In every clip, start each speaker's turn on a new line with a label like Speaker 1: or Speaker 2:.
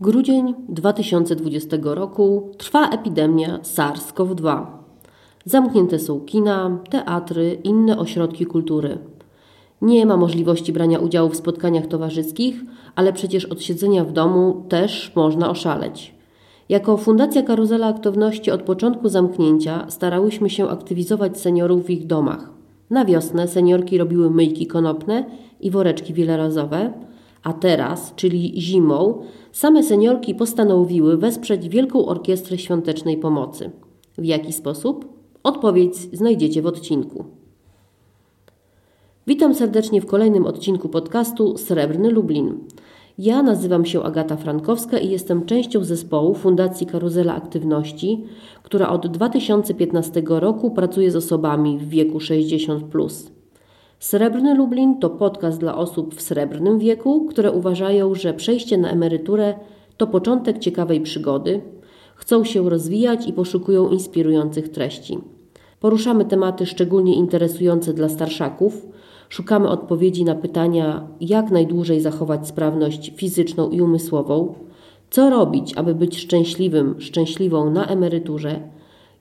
Speaker 1: Grudzień 2020 roku trwa epidemia SARS-CoV-2. Zamknięte są kina, teatry, inne ośrodki kultury. Nie ma możliwości brania udziału w spotkaniach towarzyskich, ale przecież od siedzenia w domu też można oszaleć. Jako Fundacja Karuzela Aktywności od początku zamknięcia starałyśmy się aktywizować seniorów w ich domach. Na wiosnę seniorki robiły myjki konopne i woreczki wielerazowe, a teraz, czyli zimą, same seniorki postanowiły wesprzeć Wielką Orkiestrę Świątecznej Pomocy. W jaki sposób? Odpowiedź znajdziecie w odcinku. Witam serdecznie w kolejnym odcinku podcastu Srebrny Lublin. Ja nazywam się Agata Frankowska i jestem częścią zespołu Fundacji Karuzela Aktywności, która od 2015 roku pracuje z osobami w wieku 60. Srebrny Lublin to podcast dla osób w srebrnym wieku, które uważają, że przejście na emeryturę to początek ciekawej przygody, chcą się rozwijać i poszukują inspirujących treści. Poruszamy tematy szczególnie interesujące dla starszaków, szukamy odpowiedzi na pytania, jak najdłużej zachować sprawność fizyczną i umysłową, co robić, aby być szczęśliwym, szczęśliwą na emeryturze,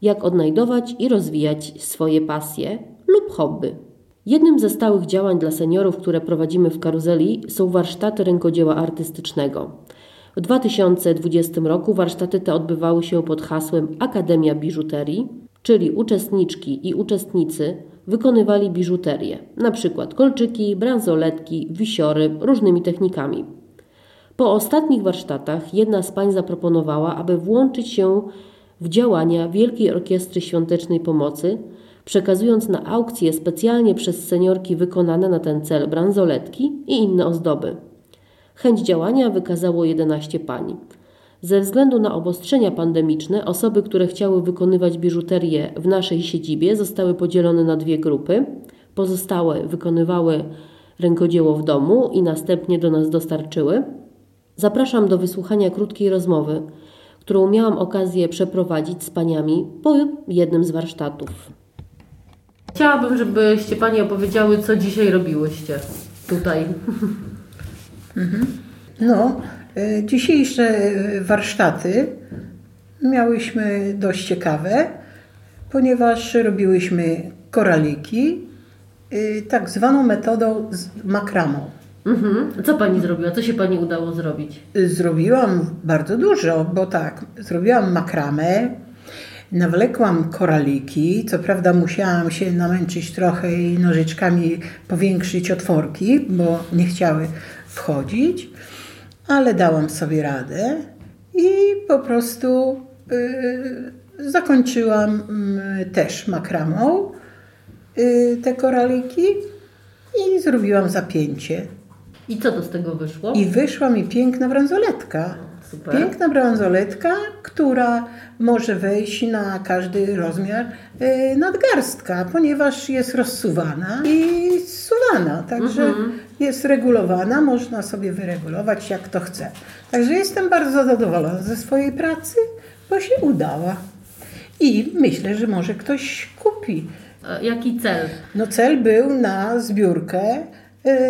Speaker 1: jak odnajdować i rozwijać swoje pasje lub hobby. Jednym ze stałych działań dla seniorów, które prowadzimy w karuzeli, są warsztaty rękodzieła artystycznego. W 2020 roku warsztaty te odbywały się pod hasłem Akademia Biżuterii, czyli uczestniczki i uczestnicy wykonywali biżuterię, np. kolczyki, bransoletki, wisiory, różnymi technikami. Po ostatnich warsztatach jedna z pań zaproponowała, aby włączyć się w działania Wielkiej Orkiestry Świątecznej Pomocy, przekazując na aukcję specjalnie przez seniorki wykonane na ten cel bransoletki i inne ozdoby. Chęć działania wykazało 11 pań. Ze względu na obostrzenia pandemiczne, osoby, które chciały wykonywać biżuterię w naszej siedzibie, zostały podzielone na dwie grupy. Pozostałe wykonywały rękodzieło w domu i następnie do nas dostarczyły. Zapraszam do wysłuchania krótkiej rozmowy, którą miałam okazję przeprowadzić z paniami po jednym z warsztatów. Chciałabym, żebyście Pani opowiedziały, co dzisiaj robiłyście tutaj.
Speaker 2: Mhm. No, e, dzisiejsze warsztaty miałyśmy dość ciekawe, ponieważ robiłyśmy koraliki e, tak zwaną metodą makramą.
Speaker 1: Mhm. Co Pani zrobiła? Co się Pani udało zrobić?
Speaker 2: Zrobiłam bardzo dużo, bo tak, zrobiłam makramę, Nawlekłam koraliki, co prawda musiałam się namęczyć trochę i nożyczkami powiększyć otworki, bo nie chciały wchodzić, ale dałam sobie radę i po prostu y, zakończyłam y, też makramą y, te koraliki i zrobiłam zapięcie.
Speaker 1: I co to z tego wyszło?
Speaker 2: I wyszła mi piękna bransoletka. Super. Piękna bransoletka, która może wejść na każdy rozmiar y, nadgarstka, ponieważ jest rozsuwana i zsuwana. Także mhm. jest regulowana, można sobie wyregulować jak to chce. Także jestem bardzo zadowolona ze swojej pracy, bo się udała. I myślę, że może ktoś kupi.
Speaker 1: Jaki cel?
Speaker 2: No cel był na zbiórkę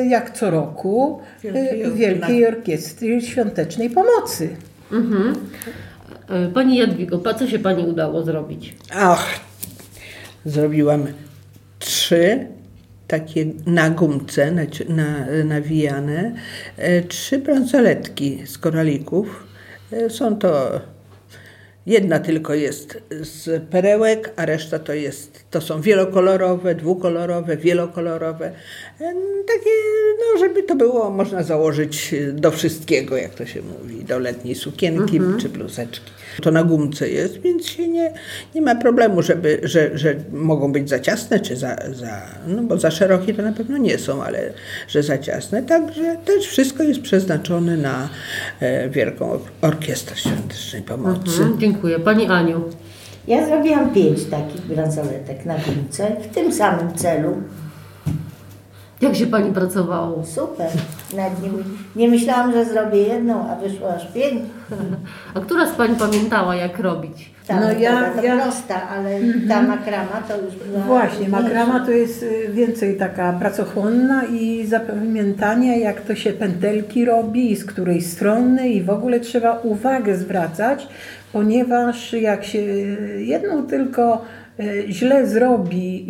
Speaker 2: jak co roku Wielkiej, Wielkiej Orkiestry Świątecznej Pomocy. Mhm.
Speaker 1: E, pani Jadwigo, co się Pani udało zrobić?
Speaker 3: Ach, zrobiłam trzy takie na gumce na, na, nawijane, e, trzy bransoletki z koralików. E, są to Jedna tylko jest z perełek, a reszta to, jest, to są wielokolorowe, dwukolorowe, wielokolorowe. Takie, no, żeby to było, można założyć do wszystkiego, jak to się mówi, do letniej sukienki mhm. czy bluzeczki. To na gumce jest, więc się nie, nie ma problemu, żeby, że, że mogą być za ciasne, czy za, za, no bo za szerokie to na pewno nie są, ale że za ciasne. Także też wszystko jest przeznaczone na e, Wielką Orkiestrę Świątecznej Pomocy.
Speaker 1: Mhm, dziękuję. Pani Aniu.
Speaker 4: Ja zrobiłam pięć takich bransoletek na gumce w tym samym celu.
Speaker 1: Jak się Pani pracowało?
Speaker 4: Super. Nawet nie, nie myślałam, że zrobię jedną, a wyszło aż pięć.
Speaker 1: A która z Pań pamiętała, jak robić?
Speaker 4: Ta
Speaker 2: No ja-
Speaker 4: to
Speaker 2: ja-
Speaker 4: prosta, ale ta makrama to już była...
Speaker 2: Właśnie, makrama to jest y, więcej taka pracochłonna i zapamiętanie, jak to się pętelki robi i z której strony i w ogóle trzeba uwagę zwracać, ponieważ jak się jedną tylko y, źle zrobi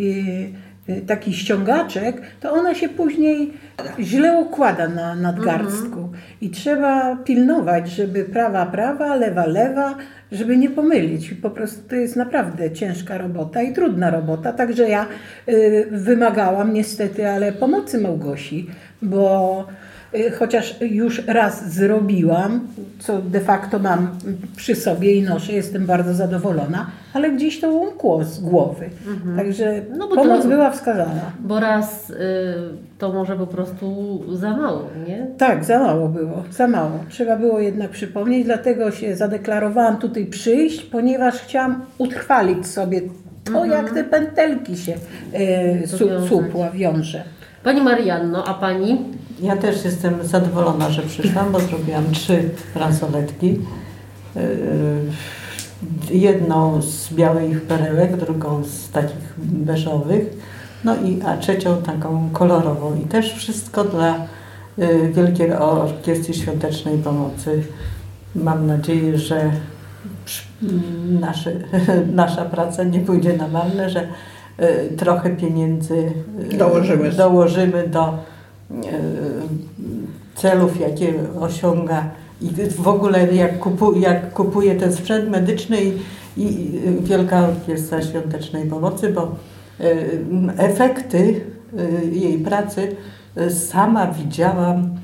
Speaker 2: y, y, taki ściągaczek, to ona się później źle układa na nadgarstku. I trzeba pilnować, żeby prawa prawa, lewa lewa, żeby nie pomylić. Po prostu to jest naprawdę ciężka robota i trudna robota, także ja y, wymagałam niestety, ale pomocy Małgosi, bo y, chociaż już raz zrobiłam, co de facto mam przy sobie i noszę, jestem bardzo zadowolona, ale gdzieś to umkło z głowy. Także
Speaker 1: No bo
Speaker 2: pomoc
Speaker 1: to-
Speaker 2: była wskazana.
Speaker 1: Bo raz y, to może po prostu za mało, nie?
Speaker 2: Tak, za mało było, za mało. Trzeba było jednak przypomnieć, dlatego się zadeklarowałam tutaj przyjść, ponieważ chciałam utrwalić sobie to, jak te pętelki się e, su, supła wiąże.
Speaker 1: Pani Marianno, a Pani?
Speaker 5: Ja też jestem zadowolona, że przyszłam, bo zrobiłam trzy bransoletki. Yy, Jedną z białych perełek, drugą z takich beżowych, no i a trzecią taką kolorową. I też wszystko dla yy, Wielkiej Orkiestry Świątecznej Pomocy. Mam nadzieję, że przy- nasze, nasza praca nie pójdzie na marne, że yy, trochę pieniędzy yy,
Speaker 3: Dołożymy.
Speaker 5: dołożymy do celów, jakie osiąga i w ogóle jak, kupu, jak kupuje ten sprzęt medyczny i, i Wielka Orkiestra Świątecznej Pomocy, bo e, efekty e, jej pracy e, sama widziałam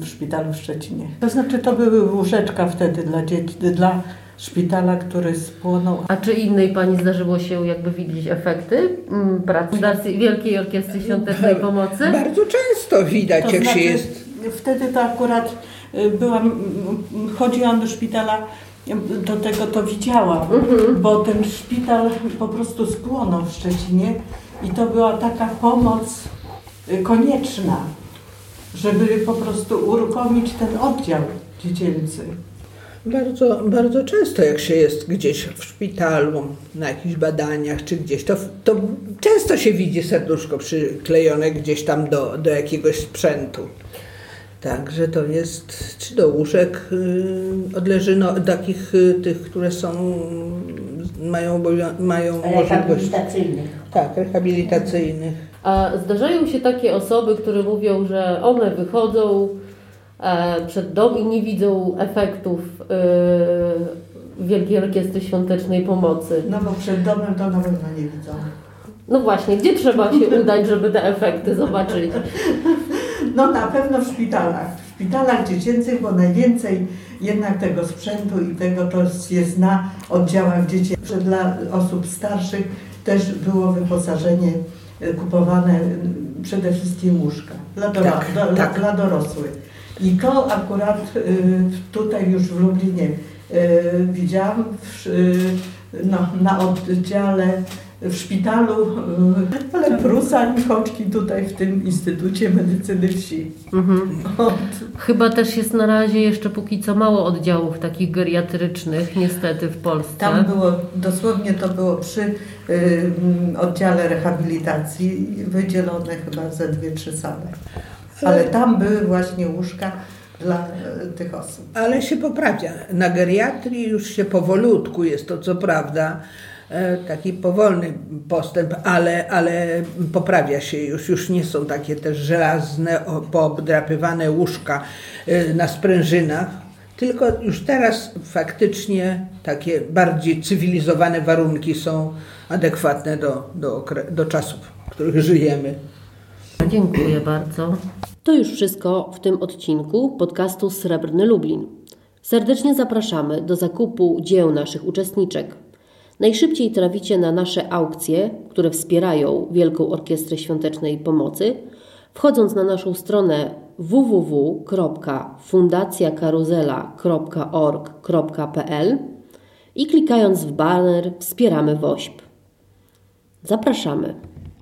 Speaker 5: w szpitalu w Szczecinie. To znaczy to były łóżeczka wtedy dla dzieci, dla szpitala, który spłonął.
Speaker 1: A czy innej Pani zdarzyło się jakby widzieć efekty mm, pracy Wielkiej Orkiestry Świątecznej Pomocy?
Speaker 3: Bardzo często widać,
Speaker 5: To
Speaker 3: jak
Speaker 5: znaczy,
Speaker 3: się jest.
Speaker 5: Wtedy to akurat y, byłam, mm, chodziłam do szpitala, y, do tego to widziałam, bo ten szpital po prostu spłonął w Szczecinie i to była taka pomoc y, konieczna, żeby po prostu uruchomić ten oddział dziecięcy.
Speaker 3: Bardzo, bardzo często jak się jest gdzieś w szpitalu, na jakichś badaniach czy gdzieś, to, to często się widzi serduszko przyklejone gdzieś tam do, do jakiegoś sprzętu. Także to jest, czy do łóżek y, odleżyno takich y, tych, które są, mają, mają możliwość,
Speaker 4: Rehabilitacyjnych.
Speaker 3: tak, rehabilitacyjnych.
Speaker 1: A zdarzają się takie osoby, które mówią, że one wychodzą e, przed dom i nie widzą efektów e, Wielkiej Orkiestry Świątecznej Pomocy.
Speaker 5: No bo przed domem to na pewno nie widzą.
Speaker 1: No właśnie, gdzie trzeba się udać, żeby te efekty zobaczyć?
Speaker 5: No na pewno w szpitalach. W szpitalach dziecięcych, bo najwięcej jednak tego sprzętu i tego to jest na oddziałach dziecięcych. Dla osób starszych też było wyposażenie e, kupowane przede wszystkim łóżka dla, doro-
Speaker 3: Tak,
Speaker 5: do,
Speaker 3: tak.
Speaker 5: dla dorosłych. I to akurat y, tutaj już w Lublinie y, widziałam w, no, na oddziale w szpitalu, y, ale Prusa Michoczki tutaj w tym Instytucie Medycyny Wsi. Od,
Speaker 1: Chyba też jest na razie jeszcze póki co mało oddziałów takich geriatrycznych, niestety w Polsce.
Speaker 5: tam było, dosłownie to było przy y, mm, oddziale rehabilitacji wydzielone chyba ze dwie, trzy sale. Ale tam były właśnie łóżka dla y, tych osób.
Speaker 3: Ale się poprawia. Na geriatrii już się powolutku jest to, co prawda, taki powolny postęp, ale, ale poprawia się już. Już nie są takie też żelazne, poobdrapywane łóżka e, na sprężynach, tylko już teraz faktycznie takie bardziej cywilizowane warunki są adekwatne do, do, do czasów, w których żyjemy.
Speaker 1: Dziękuję bardzo. To już wszystko w tym odcinku podcastu Srebrny Lublin. Serdecznie zapraszamy do zakupu dzieł naszych uczestniczek. Najszybciej traficie na nasze aukcje, które wspierają Wielką Orkiestrę Świątecznej Pomocy, wchodząc na naszą stronę www.fundacjakaruzela.org.pl i klikając w baner Wspieramy WOŚP. Zapraszamy.